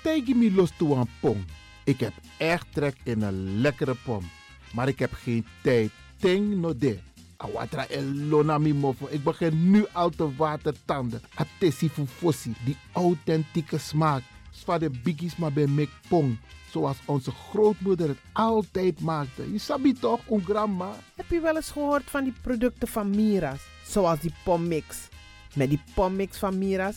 Tegen me los toe aan pom. Ik heb echt trek in een lekkere pom. Maar ik heb geen tijd. Ting no de. Awatra elona mi mofo. Ik begin nu al te watertanden. Atesi fufosi. Die authentieke smaak. Zwa de biggies maar bij mek pong. Zoals onze grootmoeder het altijd maakte. Je sabi toch, een grandma? Heb je wel eens gehoord van die producten van Mira's? Zoals die pommix. Met die pommix van Mira's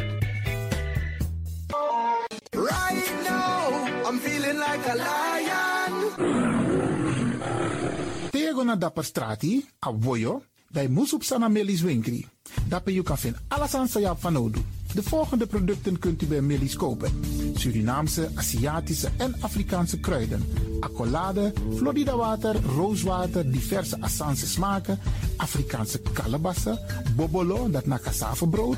Dapper strati, a voyo, bij Moesop Sana Melis Winkri. Dapper you kan vinden alles aan Sayap van Odu. De volgende producten kunt u bij Melis kopen. Surinaamse, Aziatische en Afrikaanse kruiden. Accolade, Florida water, rooswater, diverse Assange smaken. Afrikaanse kalebassen, bobolo, dat na cassavebrood,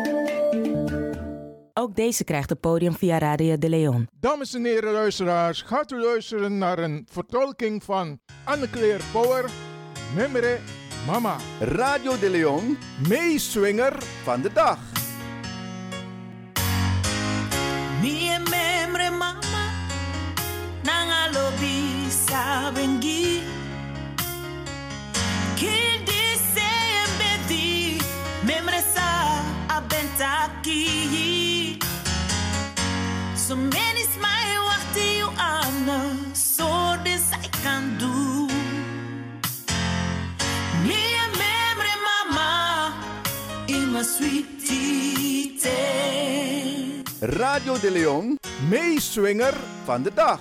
Ook deze krijgt het podium via Radio de Leon. Dames en heren luisteraars, gaat u luisteren naar een vertolking van Anne-Claire Power, Memre Mama. Radio de Leon, meeswinger van de dag. Mie memre mama nanga lobi sabengi Kill this bedi memre sa abentaki So many smile wachti you ana so this I can do. Mie memre mama in my sweetie Radio de Leon, meeswinger van de dag.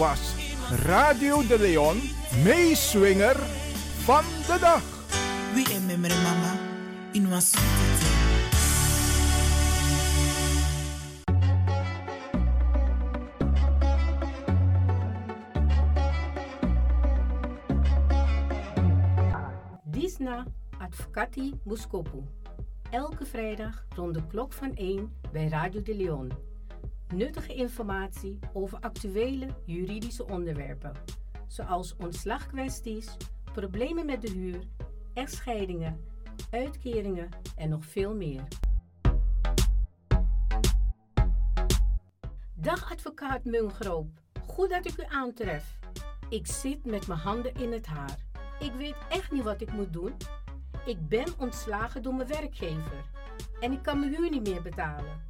Was Radio de Leon, meeswinger van de dag. And memory mama in. Disna Advocati Muskopu. Elke vrijdag rond de klok van 1 bij Radio de Leon. Nuttige informatie over actuele juridische onderwerpen, zoals ontslagkwesties, problemen met de huur, echtscheidingen, uitkeringen en nog veel meer. Dag advocaat Mungroop, goed dat ik u aantref. Ik zit met mijn handen in het haar. Ik weet echt niet wat ik moet doen. Ik ben ontslagen door mijn werkgever en ik kan mijn huur niet meer betalen.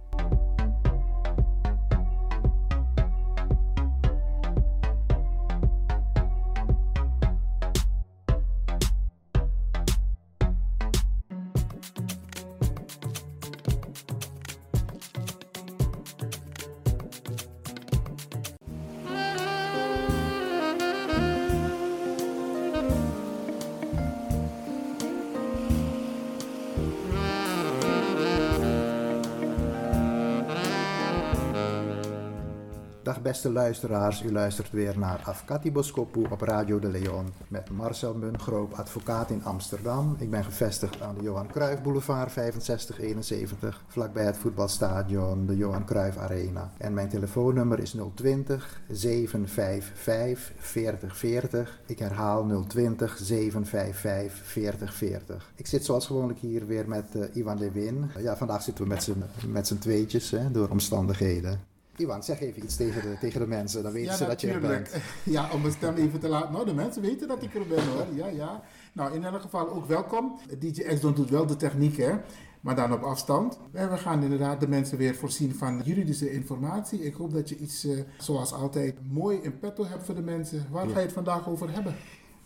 Beste luisteraars, u luistert weer naar Afkati Boskopu op Radio de Leon met Marcel Mungroop, advocaat in Amsterdam. Ik ben gevestigd aan de Johan Cruijff Boulevard 6571, vlakbij het voetbalstadion de Johan Cruijff Arena. En mijn telefoonnummer is 020 755 4040. Ik herhaal 020 755 4040. Ik zit zoals gewoonlijk hier weer met uh, Iwan Lewin. ja, vandaag zitten we met z'n tweetjes hè, door omstandigheden. Iwan, zeg even iets tegen de, tegen de mensen, dan weten ja, ze dat je er bent. Ja, om mijn stem even te laten. Nou, de mensen weten dat ik er ben hoor. Ja, ja. Nou, in elk geval ook welkom. DJ X doet wel de techniek, hè. Maar dan op afstand. En we gaan inderdaad de mensen weer voorzien van juridische informatie. Ik hoop dat je iets, uh, zoals altijd, mooi in petto hebt voor de mensen. Waar ja. ga je het vandaag over hebben?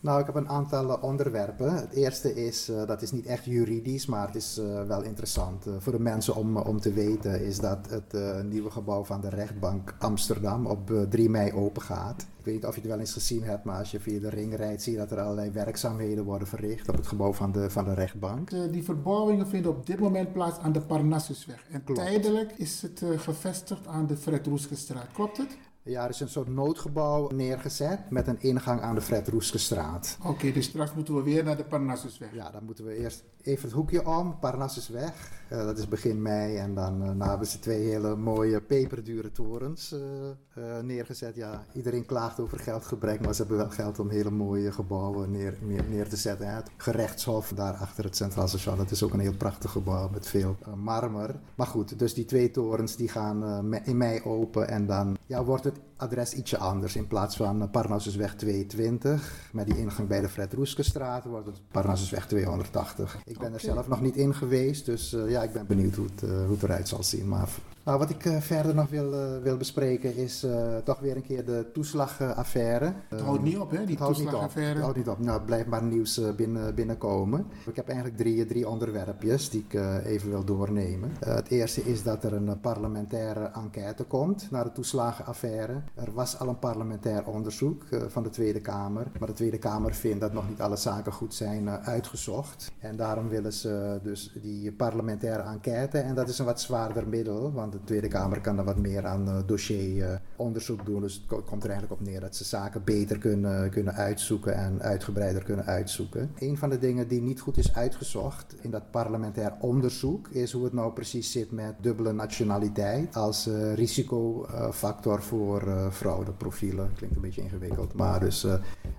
Nou, ik heb een aantal onderwerpen. Het eerste is, uh, dat is niet echt juridisch, maar het is uh, wel interessant uh, voor de mensen om, om te weten, is dat het nieuwe gebouw van de rechtbank Amsterdam op 3 mei open gaat. Ik weet niet of je het wel eens gezien hebt, maar als je via de ring rijdt, zie je dat er allerlei werkzaamheden worden verricht op het gebouw van de, van de rechtbank. die verbouwingen vinden op dit moment plaats aan de Parnassusweg. En Klopt. tijdelijk is het gevestigd aan de Fred Roeskestraat. Klopt het? Ja, er is een soort noodgebouw neergezet met een ingang aan de Fred Roeskestraat. Oké, okay, dus straks moeten we weer naar de Parnassusweg. Ja, dan moeten we eerst even het hoekje om, Parnassusweg. Uh, dat is begin mei en dan uh, nou hebben ze twee hele mooie peperdure torens uh, neergezet. Ja, iedereen klaagt over geldgebrek, maar ze hebben wel geld om hele mooie gebouwen neer, neer, neer te zetten. Het gerechtshof daar achter het Centraal Station, dat is ook een heel prachtig gebouw met veel marmer. Maar goed, dus die twee torens die gaan in mei open en dan ja, wordt het adres ietsje anders. In plaats van Parnassusweg 220 met die ingang bij de Fred Roeskestraat wordt het Parnassusweg 280. Ik ben okay. er zelf nog niet in geweest, dus uh, ja, ik ben benieuwd hoe het, uh, hoe het eruit zal zien. Maar nou, wat ik uh, verder nog wil, wil bespreken is toch weer een keer de toeslagaffaire. Het houdt niet op, hè, die toeslagaffaire? Het houdt niet op. Nou, het blijft maar nieuws binnen, binnenkomen. Ik heb eigenlijk drie, drie onderwerpjes die ik even wil doornemen. het eerste is dat er een parlementaire enquête komt naar de toeslagenaffaire. Er was al een parlementair onderzoek van de Tweede Kamer, maar de Tweede Kamer vindt dat nog niet alle zaken goed zijn uitgezocht. En daarom willen ze dus die parlementaire enquête. En dat is een wat zwaarder middel, want de Tweede Kamer kan er wat meer aan uh, dossieronderzoek doen. Dus het komt er eigenlijk op neer dat ze zaken beter kunnen, kunnen uitzoeken en uitgebreider kunnen uitzoeken. Een van de dingen die niet goed is uitgezocht in dat parlementair onderzoek is hoe het nou precies zit met dubbele nationaliteit als risicofactor voor fraudeprofielen. Klinkt een beetje ingewikkeld. Maar dus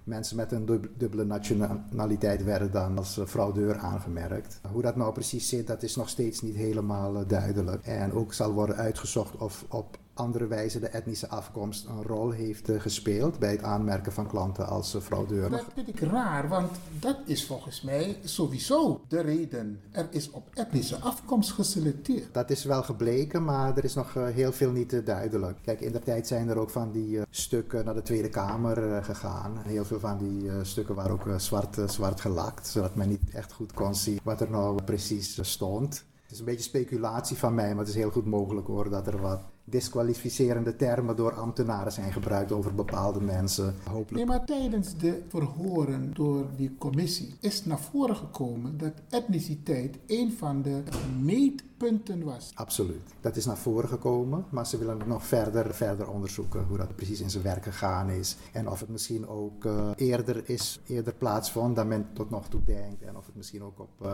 mensen met een dub dubbele nationaliteit werden dan als fraudeur aangemerkt. Hoe dat nou precies zit, dat is nog steeds niet helemaal duidelijk. En ook zal worden uitgezocht of op andere wijze de etnische afkomst een rol heeft uh, gespeeld bij het aanmerken van klanten als uh, fraudeur. Dat vind ik raar, want dat is volgens mij sowieso de reden. Er is op etnische afkomst geselecteerd. Dat is wel gebleken, maar er is nog uh, heel veel niet duidelijk. Kijk, in de tijd zijn er ook van die stukken naar de Tweede Kamer gegaan. Heel veel van die stukken waren ook zwart, zwart gelakt, zodat men niet echt goed kon zien wat er nou precies stond. Het is een beetje speculatie van mij, maar het is heel goed mogelijk hoor dat er wat disqualificerende termen door ambtenaren zijn gebruikt over bepaalde mensen. Hopelijk. Nee, maar tijdens de verhoren door die commissie is naar voren gekomen dat etniciteit een van de meetpunten was. Absoluut. Dat is naar voren gekomen, maar ze willen het nog verder, verder onderzoeken hoe dat precies in zijn werk gegaan is. En of het misschien ook uh, eerder, is, eerder plaatsvond dan men tot nog toe denkt. En of het misschien ook op... Uh,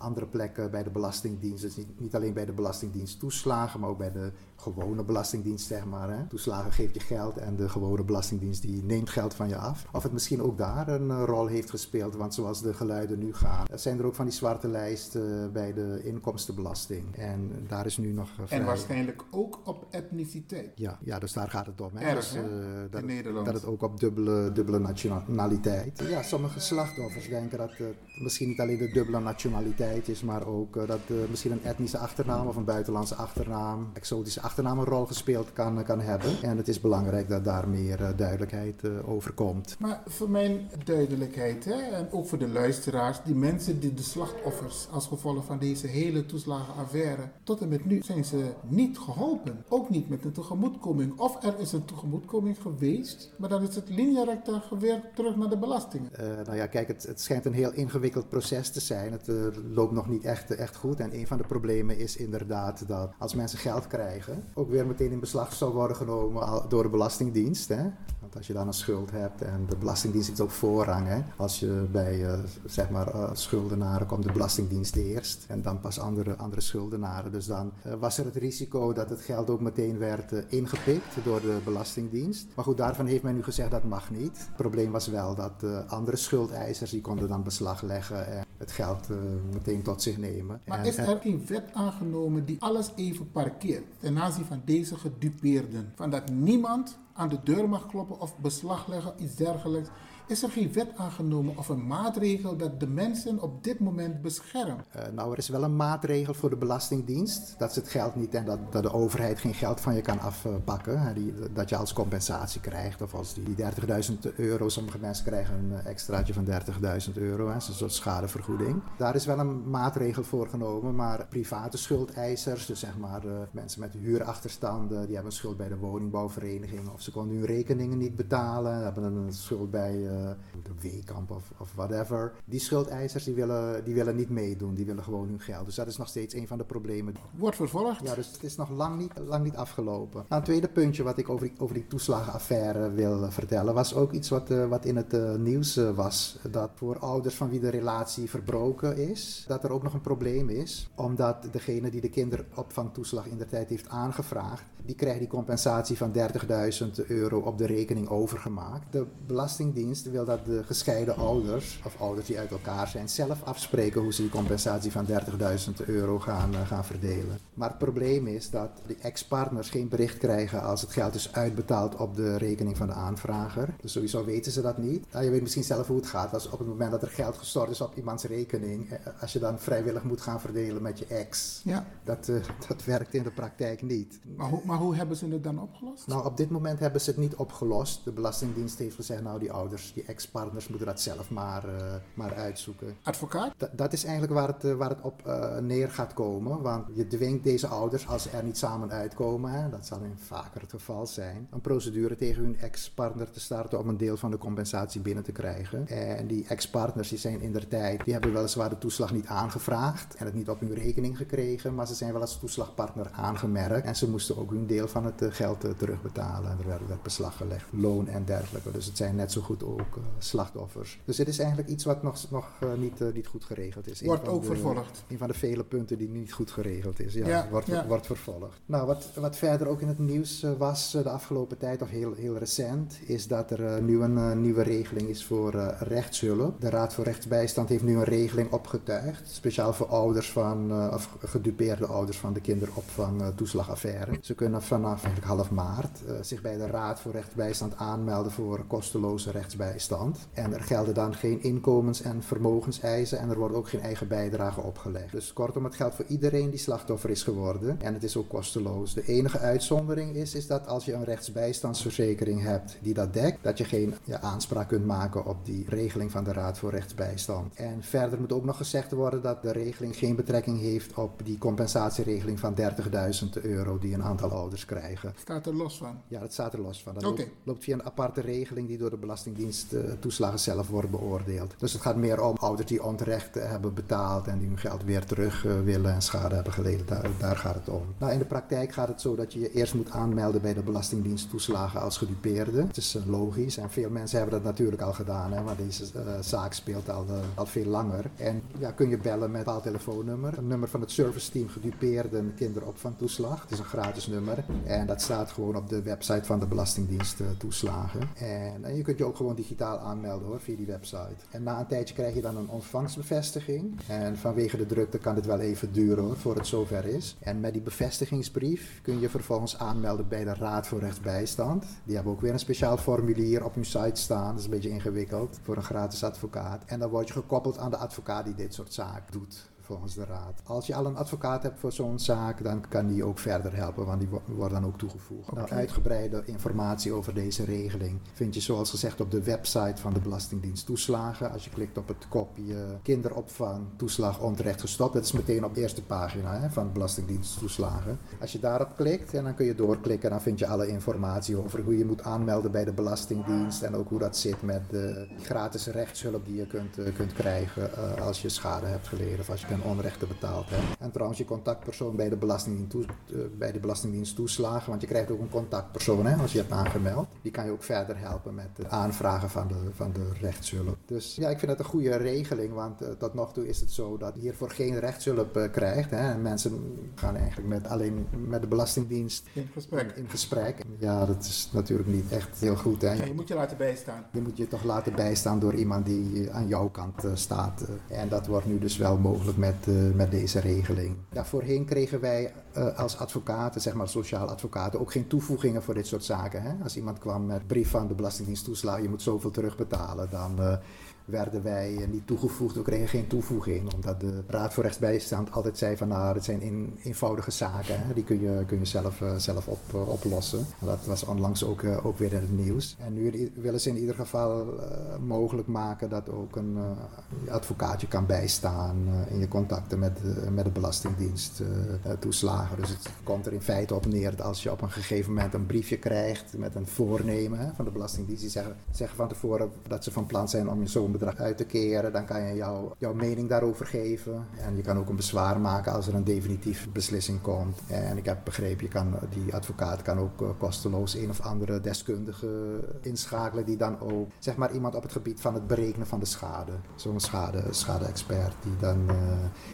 andere plekken bij de Belastingdienst. Dus niet, niet, alleen bij de Belastingdienst toeslagen, maar ook bij de gewone Belastingdienst, zeg maar. Hè. Toeslagen geeft je geld en de gewone Belastingdienst die neemt geld van je af. Of het misschien ook daar een uh, rol heeft gespeeld, want zoals de geluiden nu gaan, zijn er ook van die zwarte lijsten uh, bij de inkomstenbelasting. En daar is nu nog. Uh, en waarschijnlijk ook op etniciteit. Ja, ja dus daar gaat het om. Hè. Erg, dus, dat, In Nederland. dat het ook op dubbele, dubbele nationaliteit. Ja, sommige slachtoffers denken dat het misschien niet alleen de dubbele nationaliteit is, maar ook dat misschien een etnische achternaam of een buitenlandse achternaam, exotische achternaam een rol gespeeld kan, kan hebben. En het is belangrijk dat daar meer uh, duidelijkheid uh, over komt. Maar voor mijn duidelijkheid, hè, en ook voor de luisteraars, die mensen, die de slachtoffers als gevolg van deze hele toeslagenaffaire, tot en met nu zijn ze niet geholpen. Ook niet met een tegemoetkoming. Of er is een tegemoetkoming geweest, maar dan is het linearecta weer terug naar de belastingen. Uh, nou ja, kijk, het, het, schijnt een heel ingewikkeld proces te zijn. Het loopt nog niet echt, echt goed. En een van de problemen is inderdaad dat als mensen geld krijgen, ook weer meteen in beslag zou worden genomen door de Belastingdienst. Hè? Want als je dan een schuld hebt en de Belastingdienst heeft ook voorrang. Hè? Als je bij uh, zeg maar, uh, schuldenaren komt de Belastingdienst eerst en dan pas andere, andere schuldenaren. Dus dan uh, was er het risico dat het geld ook meteen werd ingepikt door de Belastingdienst. Maar goed, daarvan heeft men nu gezegd dat mag niet. Het probleem was wel dat andere schuldeisers die konden dan beslag leggen en het geld meteen tot zich nemen. Maar en, is er geen wet aangenomen die alles even parkeert ten aanzien van deze gedupeerden? Van dat niemand aan de deur mag kloppen of beslag leggen, iets dergelijks. Is er geen wet aangenomen of een maatregel dat de mensen op dit moment beschermt? Uh, nou, er is wel een maatregel voor de Belastingdienst. Dat ze het geld niet en dat, dat de overheid geen geld van je kan afpakken. Uh, die, dat je als compensatie krijgt. Of als die, die 30.000 euro, sommige mensen krijgen een extraatje van 30.000 euro. Hè, een soort schadevergoeding. Daar is wel een maatregel voor genomen. Maar private schuldeisers, dus zeg maar uh, mensen met huurachterstanden, die hebben een schuld bij de woningbouwvereniging. Of ze konden hun rekeningen niet betalen, hebben een schuld bij de Weekamp of, of whatever. Die schuldeisers die willen, die willen niet meedoen, die willen gewoon hun geld. Dus dat is nog steeds een van de problemen. Wordt vervolgd? Ja, dus het is nog lang niet, lang niet afgelopen. Nou, een tweede puntje wat ik over die, over die toeslagenaffaire wil vertellen, was ook iets wat, uh, wat in het uh, nieuws uh, was. Dat voor ouders van wie de relatie verbroken is, dat er ook nog een probleem is. Omdat degene die de kinderopvangtoeslag in de tijd heeft aangevraagd, die krijgt die compensatie van 30.000 euro op de rekening overgemaakt. De Belastingdienst wil dat de gescheiden ouders, of ouders die uit elkaar zijn, zelf afspreken hoe ze die compensatie van 30.000 euro gaan, uh, gaan verdelen. Maar het probleem is dat de ex-partners geen bericht krijgen als het geld is uitbetaald op de rekening van de aanvrager. Dus sowieso weten ze dat niet. Nou, je weet misschien zelf hoe het gaat. Als op het moment dat er geld gestort is op iemands rekening, als je dan vrijwillig moet gaan verdelen met je ex, ja. dat, uh, dat werkt in de praktijk niet. Maar, ho maar hoe hebben ze het dan opgelost? Nou, op dit moment hebben ze het niet opgelost. De Belastingdienst heeft gezegd, nou die ouders, ex-partners moeten dat zelf maar, uh, maar uitzoeken. Advocaat? D dat is eigenlijk waar het, uh, waar het op uh, neer gaat komen. Want je dwingt deze ouders, als ze er niet samen uitkomen, hè, dat zal in vaker het geval zijn, een procedure tegen hun ex-partner te starten om een deel van de compensatie binnen te krijgen. En die ex-partners die zijn in der tijd, die hebben weliswaar de toeslag niet aangevraagd en het niet op hun rekening gekregen, maar ze zijn wel als toeslagpartner aangemerkt en ze moesten ook hun deel van het geld terugbetalen. Er werd, werd beslag gelegd, loon en dergelijke. Dus het zijn net zo goed ook uh, slachtoffers. Dus dit is eigenlijk iets wat nog, nog uh, niet, uh, niet goed geregeld is. Wordt ook de, vervolgd. Een van de vele punten die niet goed geregeld is. Ja, ja, wordt, ja. wordt vervolgd. Nou, wat, wat verder ook in het nieuws was de afgelopen tijd, of heel, heel recent, is dat er nu een nieuwe regeling is voor rechtshulp. De Raad voor Rechtsbijstand heeft nu een regeling opgetuigd, speciaal voor ouders van, of gedupeerde ouders van de kinderopvang toeslagaffaire. Ze kunnen vanaf half maart zich bij de Raad voor Rechtsbijstand aanmelden voor kosteloze rechtsbijstand rechtsbijstand. En er gelden dan geen inkomens- en vermogenseisen en er wordt ook geen eigen bijdrage opgelegd. Dus kortom, het geldt voor iedereen die slachtoffer is geworden en het is ook kosteloos. De enige uitzondering is, is dat als je een rechtsbijstandsverzekering hebt die dat dekt, dat je geen ja, aanspraak kunt maken op die regeling van de Raad voor Rechtsbijstand. En verder moet ook nog gezegd worden dat de regeling geen betrekking heeft op die compensatieregeling van 30.000 euro die een aantal ouders krijgen. Staat er los van? Ja, dat staat er los van. Dat loopt via een aparte regeling die door de Belastingdienst toeslagen zelf wordt beoordeeld. Dus het gaat meer om ouders die onterecht hebben betaald en die hun geld weer terug eh, willen en schade hebben geleden. Daar, gaat het om. Nou, in de praktijk gaat het zo dat je je eerst moet aanmelden bij de Belastingdienst toeslagen als gedupeerde. Het is eh, logisch en veel mensen hebben dat natuurlijk al gedaan, hè, want deze eh, zaak speelt al, al veel langer. En ja, kun je bellen met een bepaald telefoonnummer. Een nummer van het serviceteam gedupeerden kinderopvangtoeslag. Het is een gratis nummer en dat staat gewoon op de website van de Belastingdienst toeslagen. En, en je kunt je ook gewoon digitaal aanmelden hoor, via die website. En na een tijdje krijg je dan een ontvangstbevestiging. En vanwege de drukte kan dit wel even duren hoor, voor het zover is. En met die bevestigingsbrief kun je vervolgens aanmelden bij de Raad voor Rechtsbijstand. Die hebben ook weer een speciaal formulier op hun site staan. Dat is een beetje ingewikkeld voor een gratis advocaat. En dan word je gekoppeld aan de advocaat die dit soort zaken doet volgens de raad. Als je al een advocaat hebt voor zo'n zaak, dan kan die ook verder helpen, want die wo- wordt dan ook toegevoegd. Nou, uitgebreide informatie over deze regeling vind je zoals gezegd op de website van de Belastingdienst Toeslagen. Als je klikt op het kopje kinderopvang toeslag onterecht gestopt, dat is meteen op de eerste pagina hè, van de Belastingdienst Toeslagen. Als je daarop klikt en dan kun je doorklikken, dan vind je alle informatie over hoe je moet aanmelden bij de Belastingdienst en ook hoe dat zit met de gratis rechtshulp die je kunt, eh, kunt krijgen eh, als je schade hebt geleden of als je ten onrechte betaald hebt. En trouwens je contactpersoon bij de Belastingdienst, eh, bij de Belastingdienst toeslagen, want je krijgt ook een contactpersoon hè, als je hebt aangemeld. Die kan je ook verder helpen met het aanvragen van de, van de rechtshulp. Dus ja, ik vind het een goede regeling, want eh, tot nog toe is het zo dat je hiervoor geen rechtshulp eh, krijgt. Hè. En mensen gaan eigenlijk met, alleen met de Belastingdienst In gesprek. in gesprek. Ja, dat is natuurlijk niet echt heel goed. Hè. Ja, je moet je laten bijstaan. Je moet je toch laten bijstaan door iemand die aan jouw kant staat. En dat wordt nu dus wel mogelijk met, eh, met deze regeling. Voorheen kregen wij eh, als advocaten, zeg maar sociaal advocaten, ook geen toevoegingen voor dit soort zaken. Hè? Als iemand kwam met brief van de Belastingdienst toeslagen, je moet zoveel terugbetalen, dan eh, werden wij eh, niet toegevoegd. We kregen geen toevoeging, omdat de Raad voor Rechtsbijstand altijd zei van nou, het zijn in, eenvoudige zaken. Die kun je, kun je zelf, zelf op, oplossen. En dat was onlangs ook, ook weer in het nieuws. En nu willen ze in ieder geval mogelijk maken dat ook een eh, advocaat je kan bijstaan in je contacten met, met de Belastingdienst eh, Dus het komt er in feite op neer dat als je op een gegeven moment een briefje krijgt met een voornemen van de Belastingdienst, die zeggen, zeggen van tevoren dat ze van plan zijn om je zo'n bedrag uit te keren, dan kan je jouw, jouw mening daarover geven. En je kan ook een bezwaar maken als er een definitieve beslissing komt. En ik heb begrepen, je kan, die advocaat kan ook eh, kosteloos een of andere deskundige inschakelen die dan ook, zeg maar, iemand op het gebied van het berekenen van de schade. Zo'n schade, schade-expert die dan... eh,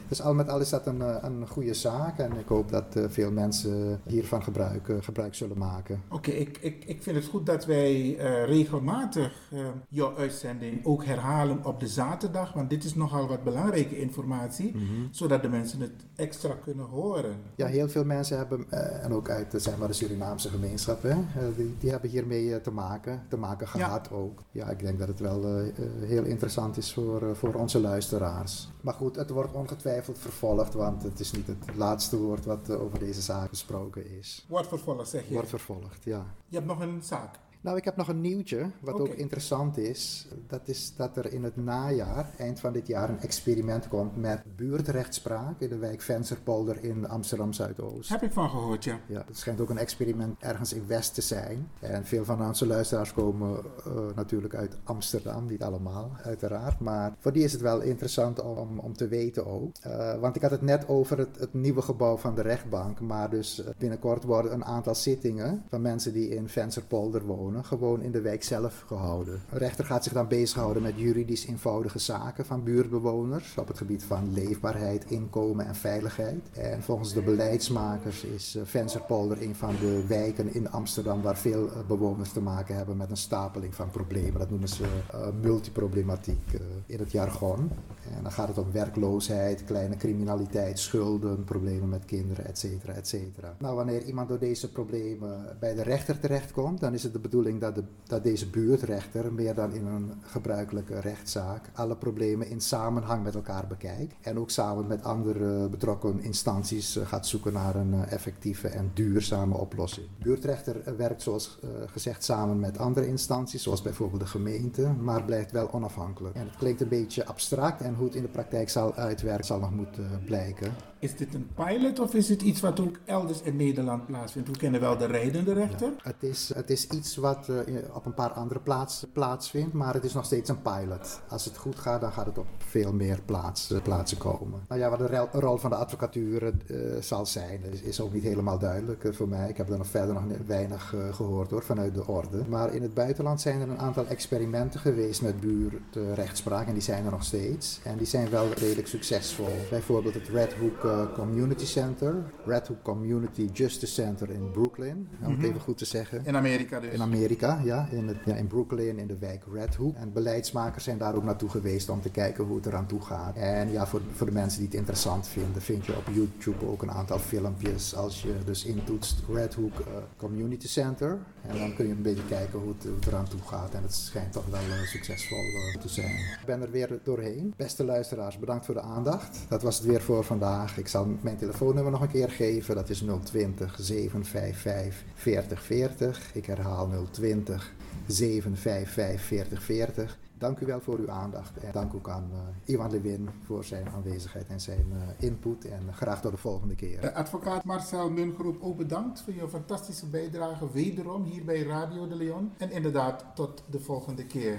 dus al met al is dat een, eh, een goede zaak en ik hoop dat eh, veel mensen hiervan gebruik, gebruik zullen maken. Oké, ik, ik, ik vind het goed dat wij eh, regelmatig eh, jouw uitzending ook herhalen op de zaterdag, want dit is nogal wat belangrijke informatie, zodat de mensen het extra kunnen horen. Ja, heel veel mensen hebben, eh, en ook uit zeg maar, de Surinaamse gemeenschap, hè, eh, die, die hebben hiermee eh, te maken, te maken gehad ook. Ja, ik denk dat het wel heel interessant is voor, voor onze luisteraars. Maar goed, het wordt ongetwijfeld vervolgd, want het is niet het laatste woord wat over deze zaak gesproken is. Wordt vervolgd, zeg je. Wordt vervolgd, ja. Je hebt nog een zaak. Nou, ik heb nog een nieuwtje, wat ook interessant is. Dat is dat er in het najaar, eind van dit jaar, een experiment komt met buurtrechtspraak in de wijk Vensterpolder in Amsterdam Zuidoost. Heb ik van gehoord, ja. Ja, het schijnt ook een experiment ergens in West te zijn. En veel van onze luisteraars komen eh, natuurlijk uit Amsterdam, niet allemaal, uiteraard. Maar voor die is het wel interessant om, om te weten ook. Eh, want ik had het net over het, het nieuwe gebouw van de rechtbank. Maar dus eh, binnenkort worden een aantal zittingen van mensen die in Vensterpolder wonen, gewoon in de wijk zelf gehouden. Een rechter gaat zich dan bezighouden met juridisch eenvoudige zaken van buurtbewoners op het gebied van leefbaarheid, inkomen en veiligheid. En volgens de beleidsmakers is eh, Vensterpolder een van de wijken in Amsterdam waar veel eh, bewoners te maken hebben met een stapeling van problemen. Dat noemen ze eh, multiproblematiek in het jargon. En dan gaat het om werkloosheid, kleine criminaliteit, schulden, problemen met kinderen, et cetera. Nou, wanneer iemand door deze problemen bij de rechter terechtkomt, dan is het de bedoeling dat, dat deze buurtrechter, meer dan in een gebruikelijke rechtszaak, alle problemen in samenhang met elkaar bekijkt. En ook samen met andere betrokken instanties eh, gaat zoeken naar een eh, effectieve en duurzame oplossing. De buurtrechter eh, werkt zoals gezegd samen met andere instanties, zoals bijvoorbeeld de gemeente, maar blijft wel onafhankelijk. Het klinkt een beetje abstract en hoe het in de praktijk zal uitwerken zal nog moeten blijken. Is dit een pilot of is het iets wat ook elders in Nederland plaatsvindt? We kennen wel de rijdende rechter. Het, is, het is iets wat uh, op een paar andere plaatsen plaatsvindt, maar het is nog steeds een pilot. Als het goed gaat, dan gaat het op veel meer plaats, uh, plaatsen komen. Nou ja, wat de rol van de advocatuur uh, zal zijn, is, is, ook niet helemaal duidelijk voor mij. Ik heb er nog verder nog weinig gehoord hoor, vanuit de orde. Maar in het buitenland zijn er een aantal experimenten geweest met buurtrechtspraak en die zijn er nog steeds. En die zijn wel redelijk succesvol. Bijvoorbeeld het Red Hook Community Center, Red Hook Community Justice Center in Brooklyn, om mm -hmm. het even goed te zeggen. In Amerika dus? In Amerika, ja. In, het, ja, in Brooklyn, in de wijk Red Hook. En beleidsmakers zijn daar ook naartoe geweest om te kijken hoe het eraan toe gaat. En ja, voor, voor de mensen die het interessant vinden, vind je op YouTube ook een aantal filmpjes. Als je dus intoetst Red Hook uh, Community Center. En dan kun je een beetje kijken hoe het, hoe het eraan toe gaat. En het schijnt toch wel uh, succesvol te zijn. Ik ben er weer doorheen. Beste luisteraars, bedankt voor de aandacht. Dat was het weer voor vandaag. Ik zal mijn telefoonnummer nog een keer geven. Dat is 020 755 4040. Ik herhaal 020 755 4040. Dank u wel voor uw aandacht. En dank ook aan uh, Iwan Lewin voor zijn aanwezigheid en zijn uh, input. En graag tot de volgende keer. Advocaat Marcel Mungroep, ook bedankt voor je fantastische bijdrage wederom hier bij Radio de Leon. En inderdaad, tot de volgende keer.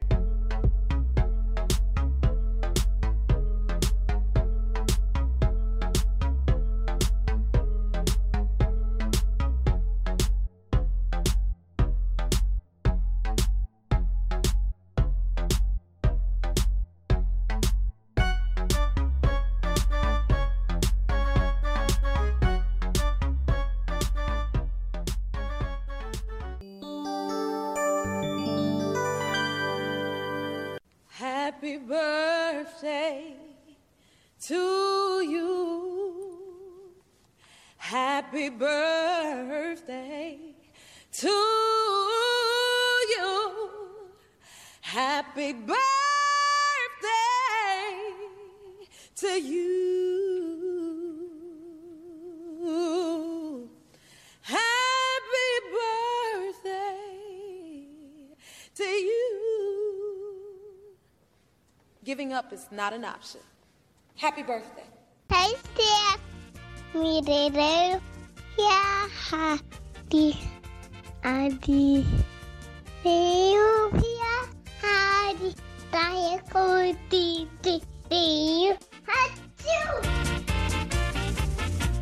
Happy birthday to you. Happy birthday to you. Giving up is not an option. Happy birthday. Hey, Steph. Me, Dede. Yeah, Hadi. Adi.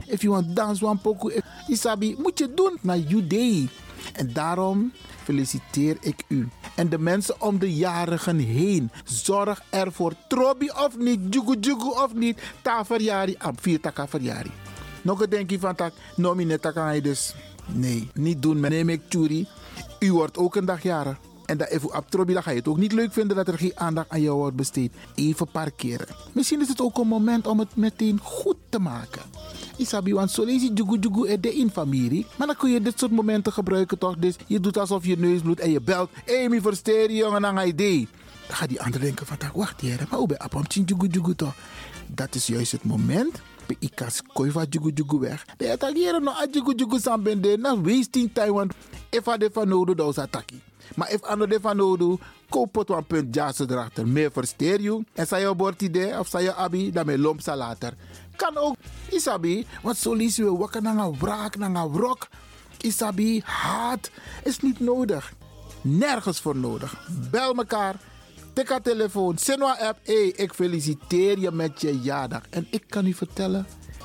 If you want dance one poco, Isabi, moet je doen naar day. En daarom feliciteer ik u. En de mensen om de jarigen heen. Zorg ervoor. Trobi of niet, jugu jugu of niet. Ta verjari, am vier taka verjari. Nog een denkje van tak, nomineta kan je dus. Nee, niet doen. Neem ik churi. U wordt ook een dag jarig. En dat even op Trobi, dan ga je het ook niet leuk vinden dat er geen aandacht aan jou wordt besteed. Even parkeren. Misschien is het ook een moment om het meteen goed te maken. Isabi, want zo lees je jugu jugu er de in familie. Maar dan kun je dit soort momenten gebruiken toch? Dus je doet alsof je neus bloedt en je belt. Hey, versteer jongen, je idee. Dan gaat die ander denken van, wacht hier, maar hoe ben je jugu jugu toch? Dat is juist het moment pe ikas koi va jugu jugu weg. De attackeren no a jugu jugu sambende na wasting if a de van nodo da. Maar if ano de van nodo, koop het een punt jazz erachter. Meer versteer je. En zei je bord idee of zei je abi, dan me lomp later. Kan ook, isabi, want zo lees je wakker naar een wraak, naar een wrok. Isabi, haat is niet nodig. Nergens voor nodig. Bel mekaar. Tik haar telefoon. Sinwa app. Hé, ik feliciteer je met je jaardag. En ik kan u vertellen,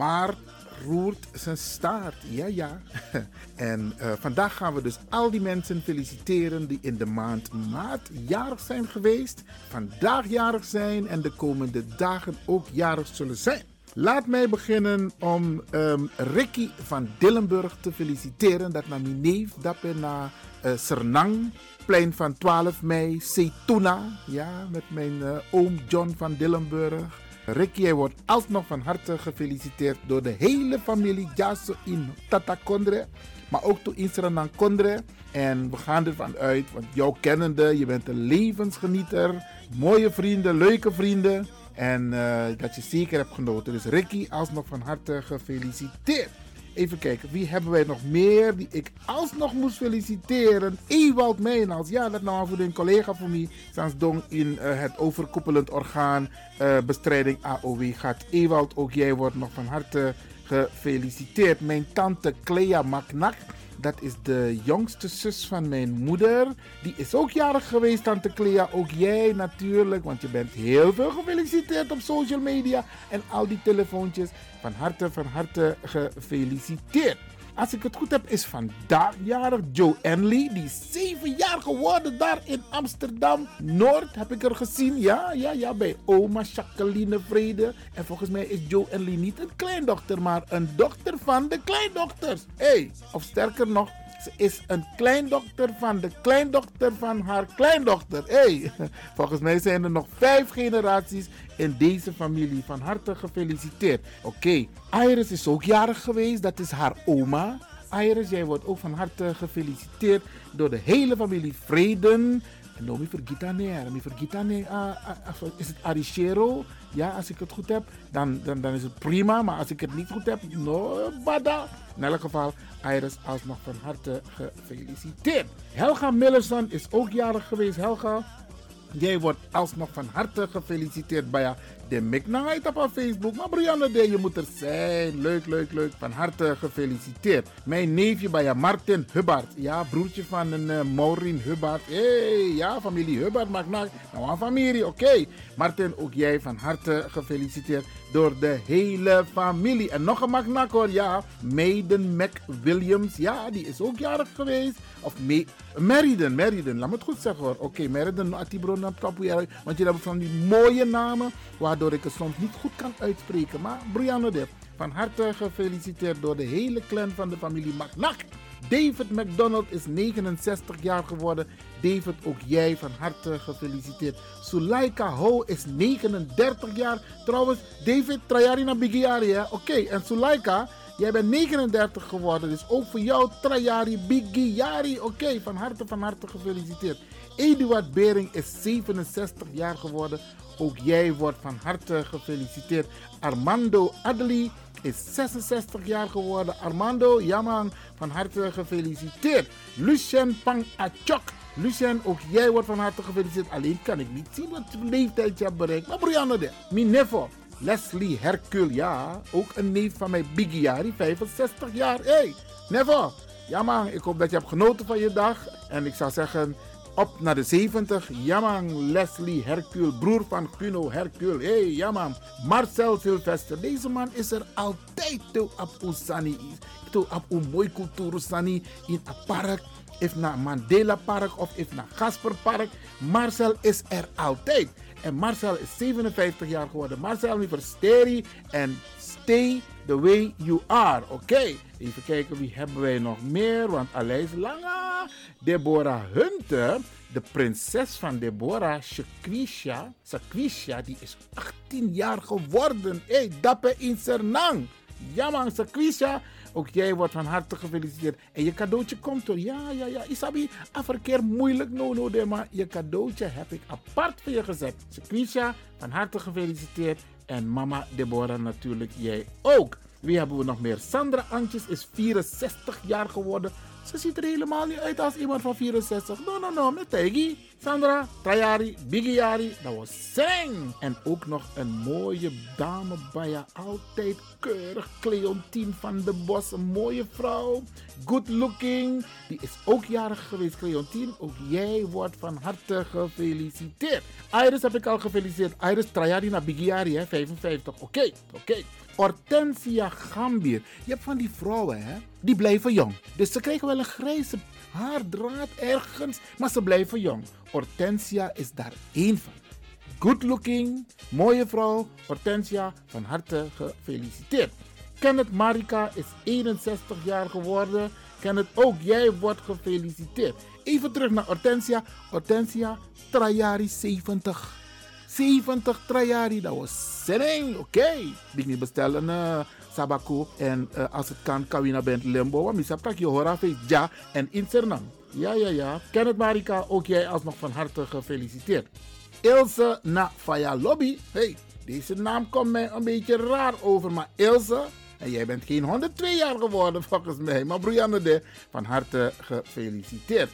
Maar roert zijn staart. Ja, ja. En uh, vandaag gaan we dus al die mensen feliciteren die in de maand maart jarig zijn geweest, vandaag jarig zijn en de komende dagen ook jarig zullen zijn. Laat mij beginnen om um, Ricky van Dillenburg te feliciteren. Dat naar mijn neef, dat ben naar uh, Sernang, plein van 12 mei, Setuna. Ja, met mijn uh, oom John van Dillenburg. Ricky, hij wordt alsnog van harte gefeliciteerd door de hele familie Jaso in Tata Kondre. Maar ook toe in Suriname Kondre. En we gaan ervan uit, want jouw kennende, je bent een levensgenieter. Mooie vrienden, leuke vrienden. En uh, dat je zeker hebt genoten. Dus Ricky, alsnog van harte gefeliciteerd. Even kijken, wie hebben wij nog meer die ik alsnog moest feliciteren? Ewald Meijnals, ja, dat nou voor een collega van mij. Sans dong in uh, het overkoepelend orgaan uh, bestrijding AOW gaat. Ewald, ook jij wordt nog van harte gefeliciteerd. Mijn tante Clea Maknak. Dat is de jongste zus van mijn moeder. Die is ook jarig geweest, Tante Clea. Ook jij natuurlijk, want je bent heel veel gefeliciteerd op social media en al die telefoontjes. Van harte, van harte gefeliciteerd. Als ik het goed heb, is vandaag jarig Joe Enley. Die is zeven jaar geworden daar in Amsterdam Noord. Heb ik er gezien. Ja, ja, ja. Bij oma Jacqueline Vrede. En volgens mij is Joe Enley niet een kleindochter, maar een dochter van de kleindochters. Hé, hey, of sterker nog, ze is een kleindochter van de kleindochter van haar kleindochter. Hey, volgens mij zijn er nog vijf generaties in deze familie. Van harte gefeliciteerd. Oké, Iris is ook jarig geweest. Dat is haar oma. Iris, jij wordt ook van harte gefeliciteerd door de hele familie Vreden. En dan vergeet dat niet. vergeet dat niet. Is het Arichero? Ja, als ik het goed heb, dan, dan, dan is het prima. Maar als ik het niet goed heb, no, bada. In elk geval, Iris alsnog van harte gefeliciteerd. Helga Millerson is ook jarig geweest. Helga, jij wordt alsnog van harte gefeliciteerd bij de Miknangheid op Facebook. Maar Brianne, de, je moet er zijn. Leuk, leuk, leuk. Van harte gefeliciteerd. Mijn neefje bij Martin Hubbard. Ja, broertje van een uh, Maureen Hubbard. Hé, hey, ja, familie Hubbard maakt nou een familie. Oké. Martin, ook jij van harte gefeliciteerd door de hele familie. En nog een magnak hoor, ja. Maiden McWilliams, ja, die is ook jarig geweest. Of Me Meriden, Meriden, laat me het goed zeggen hoor. Oké, okay, Meriden, Atibro, want je hebt van die mooie namen, waardoor ik het soms niet goed kan uitspreken. Maar Brianna Depp, van harte gefeliciteerd door de hele clan van de familie Magnak. David McDonald is 69 jaar geworden. David, ook jij van harte gefeliciteerd. Sulaika Ho is 39 jaar. Trouwens, David, Trajari Bigiari, hè? Oké, en Sulaika, jij bent 39 geworden. Dus ook voor jou, Trajari Bigiari. Oké, van harte, van harte gefeliciteerd. Eduard Bering is 67 jaar geworden. Ook jij wordt van harte gefeliciteerd. Armando Adeli is 66 jaar geworden. Armando, jammer, van harte gefeliciteerd. Lucien Pang Achok Lucien, ook jij wordt van harte gefeliciteerd. Alleen kan ik niet zien wat leeftijd je hebt bereikt. Maar Brianna, de, mijn nevo, Leslie Hercule, ja, ook een neef van mij, Biggie Jari, 65 jaar. Hé, hey, nevo, ja man, ik hoop dat je hebt genoten van je dag. En ik zou zeggen, op naar de 70. Ja man, Leslie Hercule, broer van Kuno Hercule. Hé, hey, ja man. Marcel Sylvester, deze man is er altijd toe op Oesani. Toe op een mooi cultuur in het park. Of naar Mandela Park of if naar Gasper Park. Marcel is er altijd. En Marcel is 57 jaar geworden. Marcel, mi versteri en stay the way you are. Oké, okay. even kijken wie hebben wij nog meer. Want Aleis Lange, Deborah Hunter, de prinses van Deborah, Shakwisha, die is 18 jaar geworden. Hé, hey, dappe in. Ja man, Shakwisha. Ook jij wordt van harte gefeliciteerd. En je cadeautje komt er. Ja, ja, ja. Isabi, afverkeer moeilijk. No, no, maar je cadeautje heb ik apart voor je gezet. Sequisha, van harte gefeliciteerd. En mama Deborah natuurlijk, jij ook. Wie hebben we nog meer? Sandra Antjes is 64 jaar geworden. Ze ziet er helemaal niet uit als iemand van 64. No, no, no, met Tegi. Sandra, Trajari, Bigiari, dat was Seng. En ook nog een mooie dame bij je. Altijd keurig. Cleontine van de Bos, een mooie vrouw. Good looking. Die is ook jarig geweest, Cleontine. Ook jij wordt van harte gefeliciteerd. Iris heb ik al gefeliciteerd. Iris Trajari naar Bigiari, hè, 55. Oké, oké. Hortensia Gambier. Je hebt van die vrouwen, hè? Die blijven jong. Dus ze krijgen wel een grijze haardraad ergens, maar ze blijven jong. Hortensia is daar één van. Good looking, mooie vrouw. Hortensia, van harte gefeliciteerd. Kenneth Marika is 61 jaar geworden. Kenneth, ook jij wordt gefeliciteerd. Even terug naar Hortensia. Hortensia, Trajari 70. 70 Trajari, dat was zin. Oké. Okay. Ik bestellen uh, Sabaku. En uh, als het kan, Kawina. Want ik heb je ja en in Sernang. Ja, ja, ja. Kenneth Marika, ook jij alsnog van harte gefeliciteerd. Ilse na Faya Lobby. Hey, deze naam komt mij een beetje raar over. Maar Ilse, en jij bent geen 102 jaar geworden volgens mij. Maar Brianne de, van harte gefeliciteerd.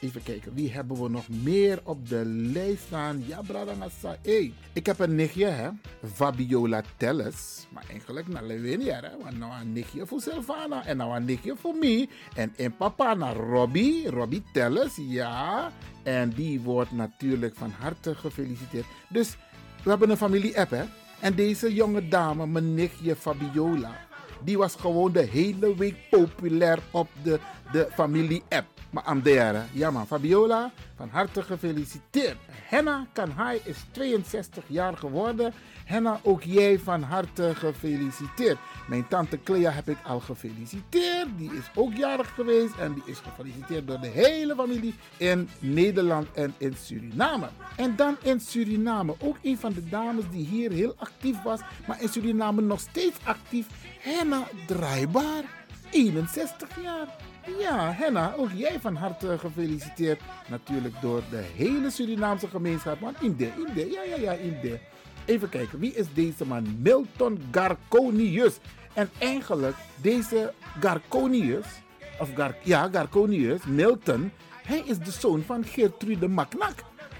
Even kijken, wie hebben we nog meer op de lijst staan? Ja, Bradangasa. Hey, ik heb een nichtje, hè? Fabiola Telles. Maar eigenlijk naar Lewinia, hè? Want nou een nichtje voor Silvana. En nou een nichtje voor mij. En een papa naar Robbie. Robbie Telles, ja. En die wordt natuurlijk van harte gefeliciteerd. Dus we hebben een familie-app, hè? En deze jonge dame, mijn nichtje Fabiola. Die was gewoon de hele week populair op de, de familie-app. Maar Amdeara, ja man, Fabiola, van harte gefeliciteerd. Henna Kanhai is 62 jaar geworden. Henna, ook jij van harte gefeliciteerd. Mijn tante Clea heb ik al gefeliciteerd. Die is ook jarig geweest en die is gefeliciteerd door de hele familie in Nederland en in Suriname. En dan in Suriname, ook een van de dames die hier heel actief was, maar in Suriname nog steeds actief. Henna Draaibaar, 61 jaar. Ja, Henna, ook jij van harte gefeliciteerd. Natuurlijk door de hele Surinaamse gemeenschap. Want in de, in de, ja, ja, ja, in de. Even kijken, wie is deze man? Milton Garconius. En eigenlijk, deze Garconius, of Gar, ja, Garconius, Milton, hij is de zoon van Gertrude Maknak.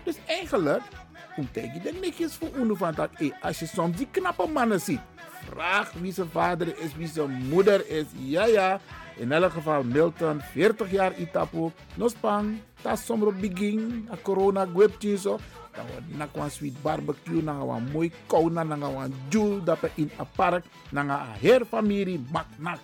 Dus eigenlijk, hoe je de niks voor Uno van dat? Hey, als je soms die knappe mannen ziet, vraag wie zijn vader is, wie zijn moeder is. Ja, ja. In elk geval Milton, 40 jaar Itapu, Nospang, tas somro begin, a corona gwepje zo. Dan wordt na een sweet barbecue, na een mooi kouna, na een jul, dat in een park, na een heer familie,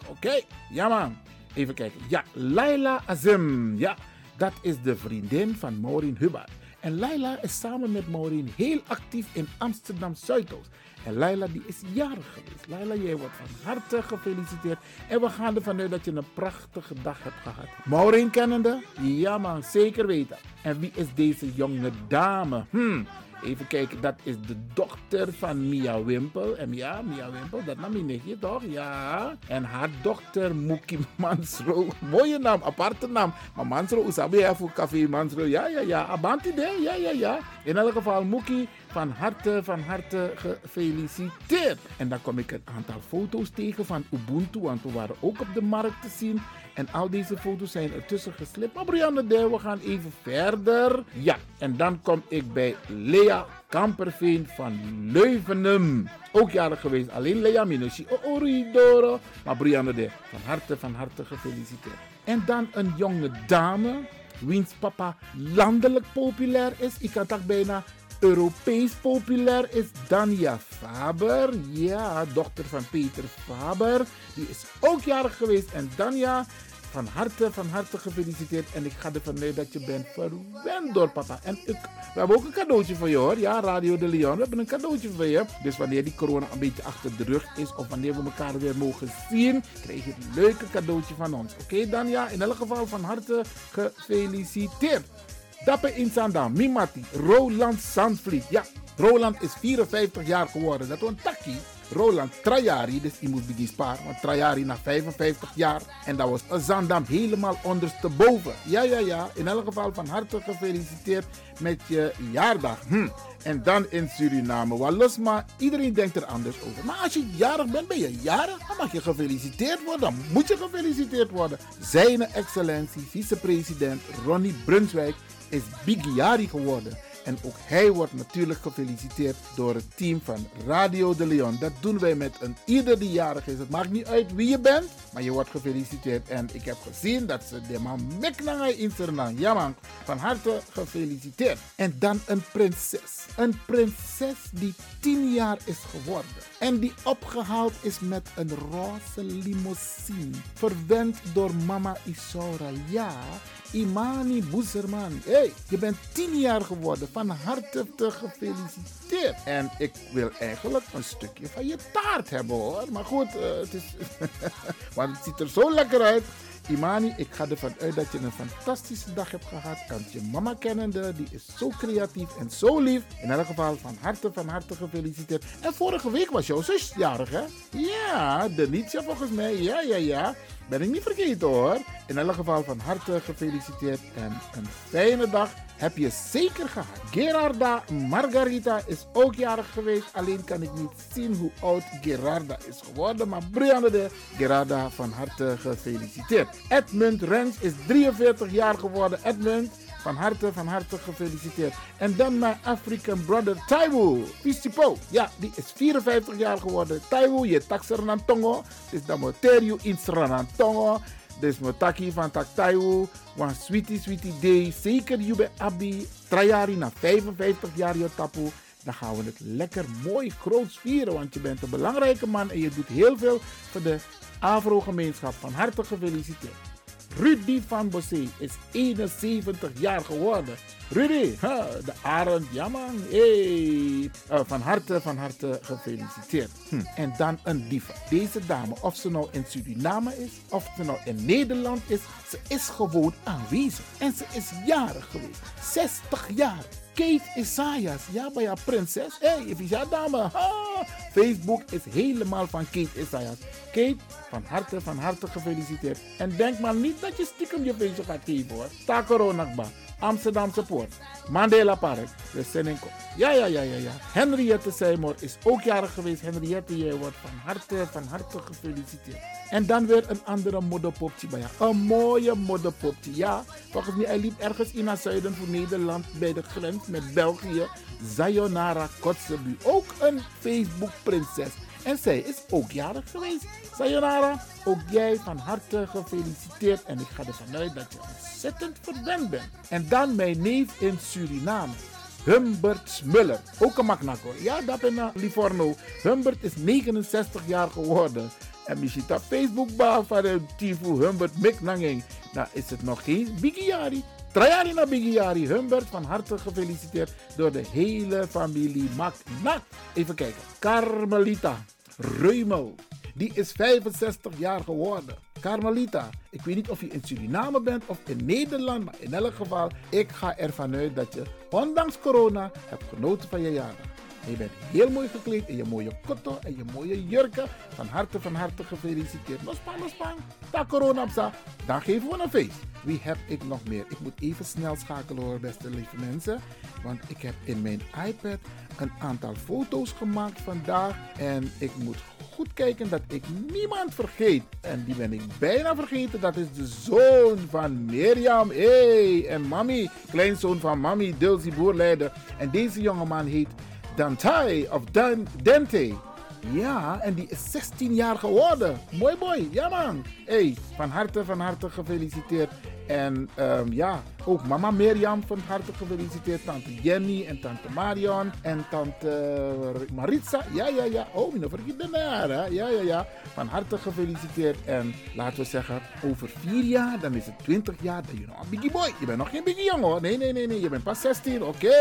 oké? Ja man, even kijken. Ja, Laila Azim, ja, dat is de vriendin van Maureen Hubbard. En Laila is samen met Maureen heel actief in Amsterdam Zuidoost. En Laila die is jarig geweest. Laila, jij wordt van harte gefeliciteerd. En we gaan ervan uit dat je een prachtige dag hebt gehad. Maureen kennende? Ja man, zeker weten. En wie is deze jonge dame? Hmm. Even kijken, dat is de dochter van Mia Wimpel. En ja, Mia Wimpel, dat nam je nichtje toch? Ja. En haar dochter Muki Mansro. Mooie naam, aparte naam. Maar Mansro, Usabi voor Café Mansro. Ja, ja, ja. Abanti de, ja, ja, ja. In elk geval, Muki van harte, van harte gefeliciteerd. En dan kom ik een aantal foto's tegen van Ubuntu, want we waren ook op de markt te zien. En al deze foto's zijn ertussen geslipt. Maar Brianne we gaan even verder. Ja, en dan kom ik bij Lea Kamperveen van Leuvenum. Ook jarig geweest. Alleen Lea Minushi. Oridoro. Maar Brianne de, van harte, van harte gefeliciteerd. En dan een jonge dame, wiens papa landelijk populair is. Ik kan het bijna Europees populair is Dania Faber. Ja, dochter van Peter Faber. Die is ook jarig geweest. En Dania, van harte, van harte gefeliciteerd. En ik ga ervan uit dat je bent verwend door papa. En ik, we hebben ook een cadeautje voor je hoor. Ja, Radio de Leon. We hebben een cadeautje voor je. Dus wanneer die corona een beetje achter de rug is. Of wanneer we elkaar weer mogen zien. Krijg je een leuke cadeautje van ons. Oké Dania, in elk geval van harte gefeliciteerd. Dapper Insanda, Mimati, Roland Sandvliet. Ja, Roland is 54 jaar geworden. Dat was een takkie. Roland Trajari, dus je moet begin sparen. Want Trajari na 55 jaar. En dat was een Zandam helemaal ondersteboven. Ja, ja, ja. In elk geval van harte gefeliciteerd met je jaardag. Hm. En dan in Suriname. Wat los maar, iedereen denkt er anders over. Maar als je jarig bent, ben je jarig. Dan mag je gefeliciteerd worden. Dan moet je gefeliciteerd worden. Zijne excellentie, vicepresident Ronnie Brunswijk is Bigiari geworden. En ook hij wordt natuurlijk gefeliciteerd door het team van Radio de Leon. Dat doen wij met een ieder die jarig is. Het maakt niet uit wie je bent, maar je wordt gefeliciteerd. En ik heb gezien dat ze de man meknanga in Suriname. Ja man, van harte gefeliciteerd. En dan een prinses. Een prinses die tien jaar is geworden. En die opgehaald is met een roze limousine. Verwend door mama Isaura. Ja, Imani Boezerman. hey, je bent tien jaar geworden. Van harte te gefeliciteerd. En ik wil eigenlijk een stukje van je taart hebben hoor. Maar goed, uh, het is. want het ziet er zo lekker uit. Imani, ik ga ervan uit dat je een fantastische dag hebt gehad. Kan je mama kennende, die is zo creatief en zo lief. In elk geval van harte, van harte gefeliciteerd. En vorige week was jouw zus jarig, hè? Ja, Denitia volgens mij. Ja, ja, ja. Ben ik niet vergeten hoor. In elk geval van harte gefeliciteerd en een fijne dag heb je zeker gehad. Gerarda Margarita is ook jarig geweest. Alleen kan ik niet zien hoe oud Gerarda is geworden. Maar Brianne de Gerarda van harte gefeliciteerd. Edmund Rens is 43 jaar geworden. Edmund, van harte, van harte gefeliciteerd. En dan mijn African brother Taiwo. Pistipo. Ja, die is 54 jaar geworden. Taiwo, je taxerantongo. Dus dan moet in Sranantongo. Dus mijn taki van tak Taiwo. Want sweetie, sweetie day. Zeker bij Abi. Trajari na 55 jaar je tapu. Dan gaan we het lekker mooi groot vieren. Want je bent een belangrijke man en je doet heel veel voor de Afro-gemeenschap. Van harte gefeliciteerd. Rudy van Bossé is 71 jaar geworden. Rudy, de arend, ja. Uh, van harte, van harte gefeliciteerd. Hm. En dan een diva. Deze dame, of ze nou in Suriname is, of ze nou in Nederland is, ze is gewoon aanwezig. En ze is jarig geweest. 60 jaar. Kate Isaias. Ja, bij haar prinses. Hé, hey, is dame. Ha. Facebook is helemaal van Kate Isaias. Kate, van harte, van harte gefeliciteerd. En denk maar niet dat je stiekem je feestje gaat geven hoor. Takoronakba. Amsterdamse Poort. Mandela Park. De Senenko. Ja, ja, ja, ja, ja. Henriette Seymour is ook jarig geweest. Henriette, jij wordt van harte, van harte gefeliciteerd. En dan weer een andere modderpopje bij jou. Een mooie modderpopje. Ja, volgens mij hij liep ergens in het zuiden van Nederland bij de grens met België. Sayonara Kotzebu. Ook een Facebook-prinses. En zij is ook jarig geweest. Sayonara, ook jij van harte gefeliciteerd. En ik ga ervan uit dat je ontzettend verwend bent. En dan mijn neef in Suriname. Humbert Smuller, ook een Magnako. Ja, dat in Livorno. Humbert is 69 jaar geworden. En je ziet op Facebook van de Tifu Humbert Miknanging. Nou is het nog geen Bigiari. Trajari na Bigiari. Humbert, van harte gefeliciteerd door de hele familie Maknak. Even kijken. Carmelita Reumel. Die is 65 jaar geworden. Carmelita, ik weet niet of je in Suriname bent of in Nederland, maar in elk geval, ik ga ervan uit dat je, ondanks corona, hebt genoten van je jaren. En je bent heel mooi gekleed in je mooie kotto en je mooie jurken. Van harte, van harte gefeliciteerd. Nospan, nospan. Ta corona op. Dan geven we een feest. Wie heb ik nog meer? Ik moet even snel schakelen hoor, beste lieve mensen. Want ik heb in mijn iPad een aantal foto's gemaakt vandaag. En ik moet goed kijken dat ik niemand vergeet. En die ben ik bijna vergeten. Dat is de zoon van Mirjam. Hey, en mami. Kleinzoon van mami, Dilsie Boerleider. En deze jongeman heet Dante of Dan, Dante. Ja, en die is 16 jaar geworden. Mooi boy, ja man. Hey, van harte, van harte gefeliciteerd. En um, ja, ook mama Mirjam van harte gefeliciteerd. Tante Jenny en tante Marion en tante Maritza. Ja, ja, ja. Oh, mijn vergeet de naam. Ja, ja, ja. Van harte gefeliciteerd. En laten we zeggen, over vier jaar, dan is het 20 jaar. Ben je nog een biggie boy. Je bent nog geen biggie jongen hoor. Nee, nee, nee, nee. Je bent pas 16. Oké.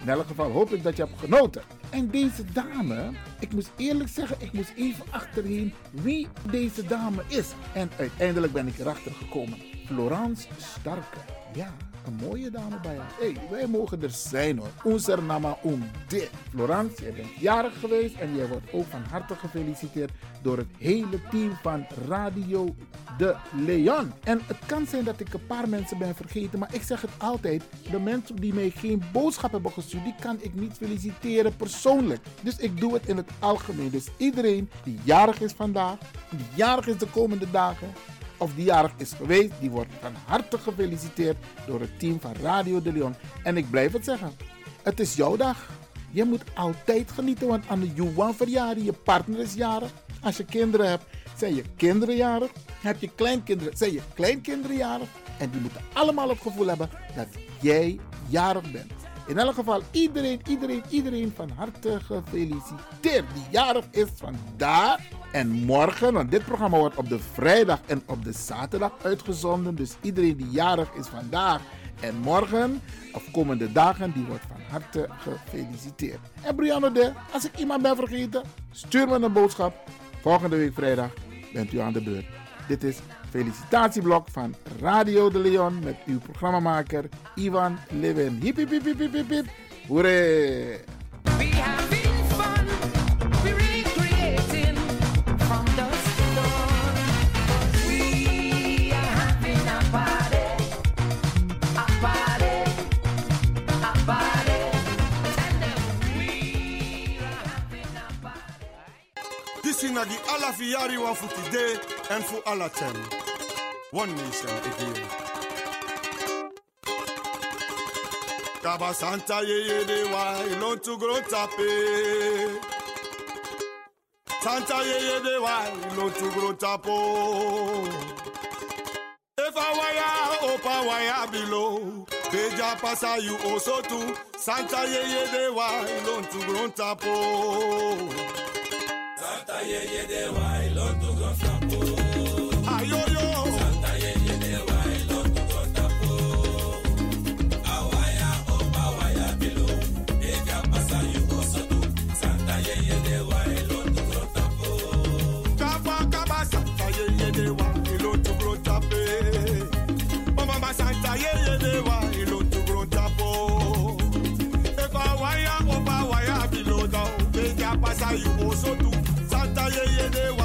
In elk geval hoop ik dat je hebt genoten. En deze dame, ik moest eerlijk zeggen, ik moest even achterheen wie deze dame is. En uiteindelijk ben ik erachter gekomen. Florence Starke. Ja, een mooie dame bij haar. hey, wij mogen er zijn hoor. Onze nama om dit. Florence, jij bent jarig geweest en jij wordt ook van harte gefeliciteerd door het hele team van Radio De Leon. En het kan zijn dat ik een paar mensen ben vergeten, maar ik zeg het altijd. De mensen die mij geen boodschap hebben gestuurd, die kan ik niet feliciteren persoonlijk. Dus ik doe het in het algemeen. Dus iedereen die jarig is vandaag, die jarig is de komende dagen, of die jarig is geweest, die wordt van harte gefeliciteerd door het team van Radio de Leon. En ik blijf het zeggen, het is jouw dag. Je moet altijd genieten, want aan de Juwan verjaardag, je partner is jarig. Als je kinderen hebt, zijn je kinderen jarig. Heb je kleinkinderen, zijn je kleinkinderen jarig. En die moeten allemaal het gevoel hebben dat jij jarig bent. In elk geval, iedereen, iedereen, iedereen van harte gefeliciteerd. Die jarig is vandaag en morgen. Want dit programma wordt op de vrijdag en op de zaterdag uitgezonden. Dus iedereen die jarig is vandaag en morgen, of komende dagen, die wordt van harte gefeliciteerd. En Brianna de, als ik iemand ben vergeten, stuur me een boodschap. Volgende week vrijdag bent u aan de beurt. Dit is felicitatieblok van Radio de Leon met uw programmamaker Ivan Levin. Hip hip hip hip hip hip hip. Hoeré! na di ala fiyari wa futi de en fu ala tem. One nation again. Kaba Santa ye ye de wa ilon tu gro tape. Santa ye ye de wa ilon tu gro tapo. If I wire opa wire below. Beja pasa you also too. Santa ye ye de wa ilon tu gro tapo. Santa ye ye de wa ilon tu gro tapo. yeah, yeah, yeah.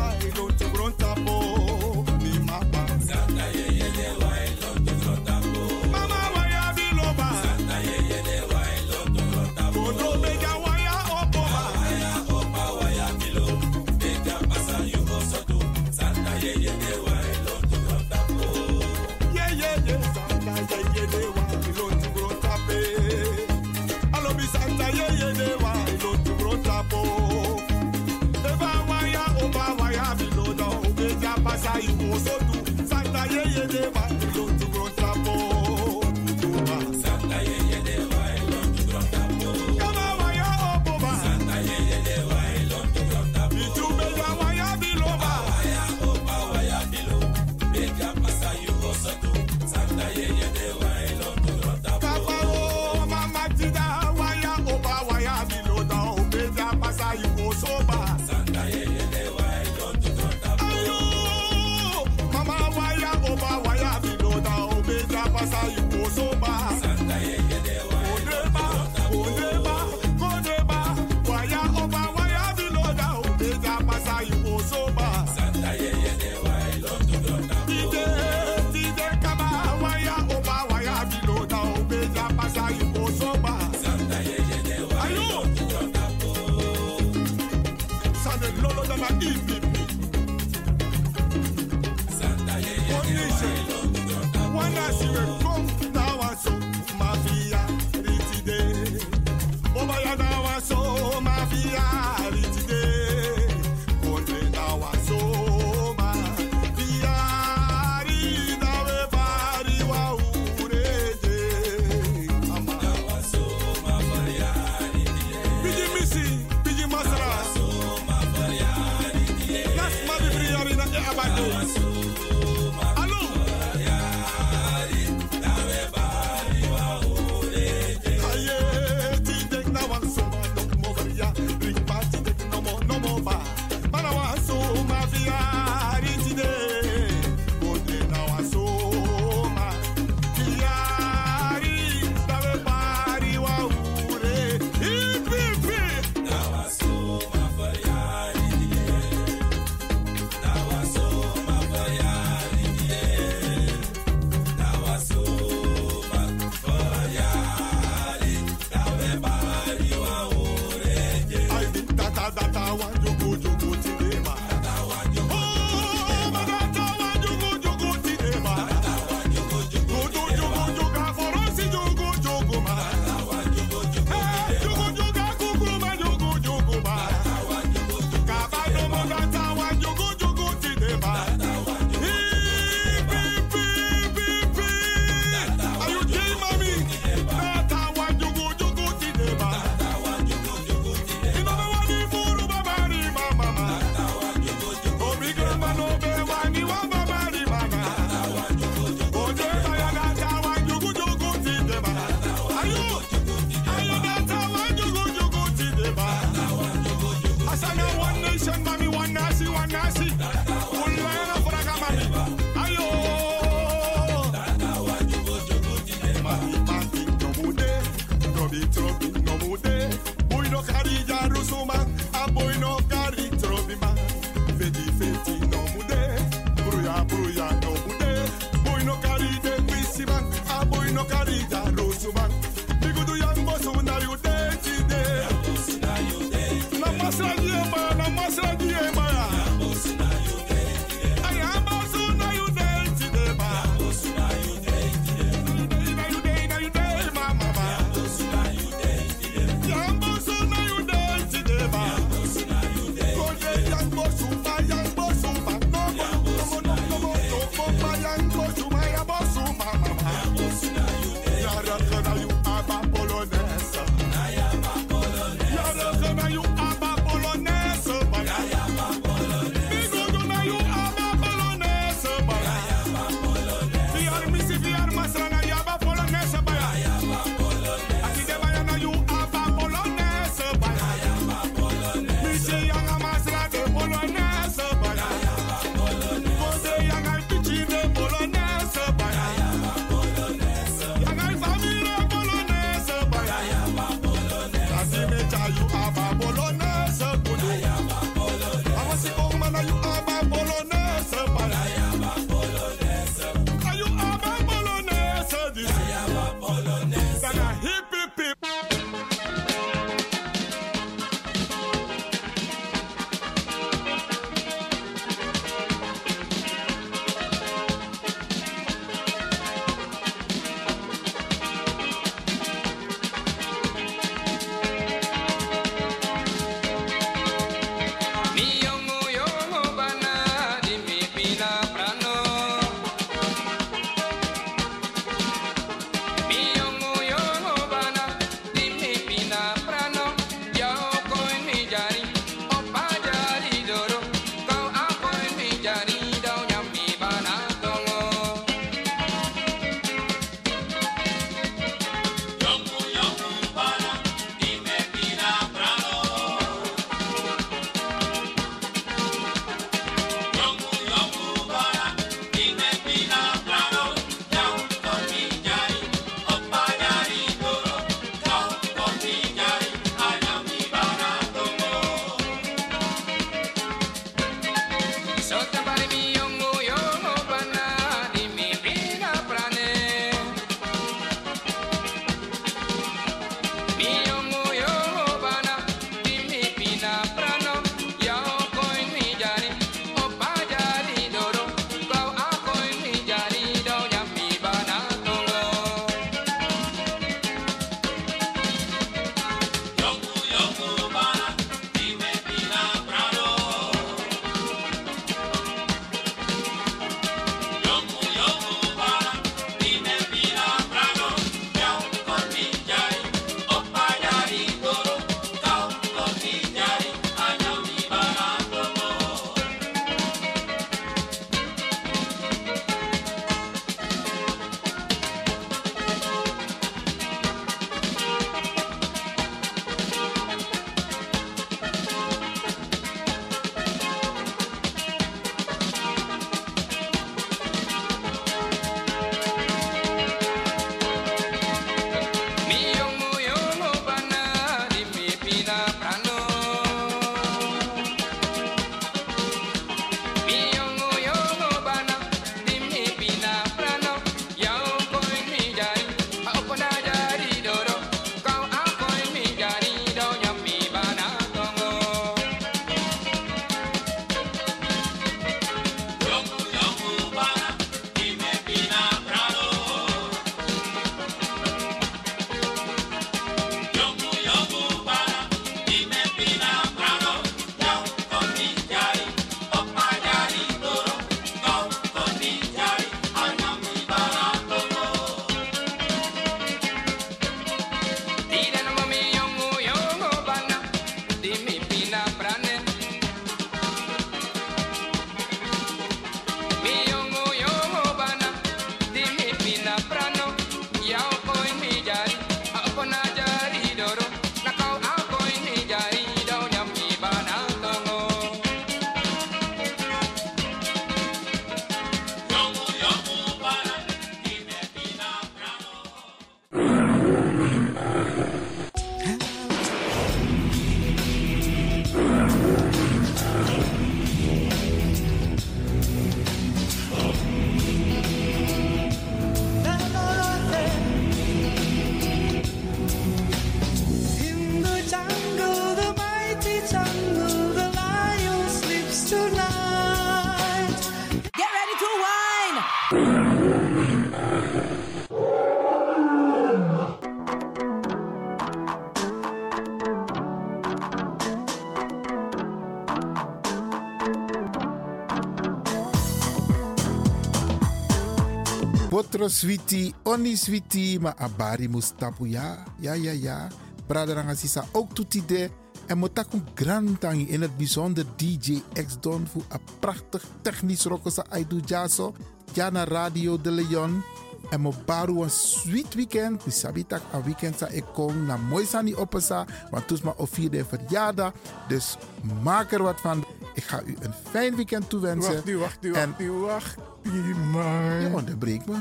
Switi, oni switi, maar abari mustapu ja. Ja, ja, ja. Braderanga sisa ook toetide. En motakum grantangi in het bijzonder DJ X Don voor een prachtig technisch rokosa aidu jaso. Ja na Radio de Leon. En mo baru een sweet weekend. Mi sabitak een weekend sa ik kom na mooi sani opesa. Want toes ma of vierde verjaardag. Dus maak er wat van. Ik ga u een fijn weekend toewensen. Wacht, nu, wacht, nu, En- wacht, nu, wacht. nu, man. Je onderbreekt me.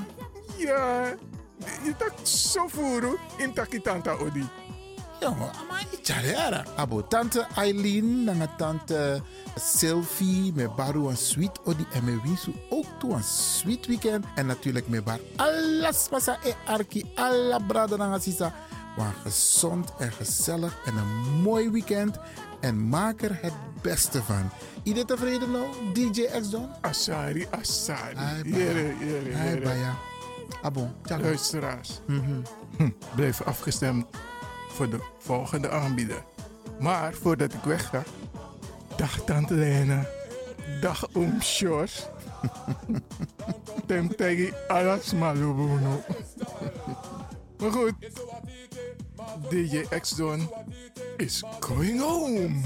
Ja, je tak zo voeren in takitanta odi. Jongen, maar Charera. Abo tante Eileen, nanga tante Sylvie, met baru een sweet odi en me winsu ook toe een sweet weekend. En natuurlijk met bar alles pasa e arki, alla brada nanga sisa. Maar gezond en gezellig en een mooi weekend. En maak er het beste van. Iedereen tevreden nou, DJ X Don? Asari, Asari. Ai, baya. Jere, jere, Abo, tjallo. Luisteraars, Mhm. hm, blijf afgestemd voor de volgende aanbieder. Maar voordat ik wegga, dag Tante Lena, dag Oom Sjors. Tem tegi alas malubuno. Maar goed, DJ X-Don is going home.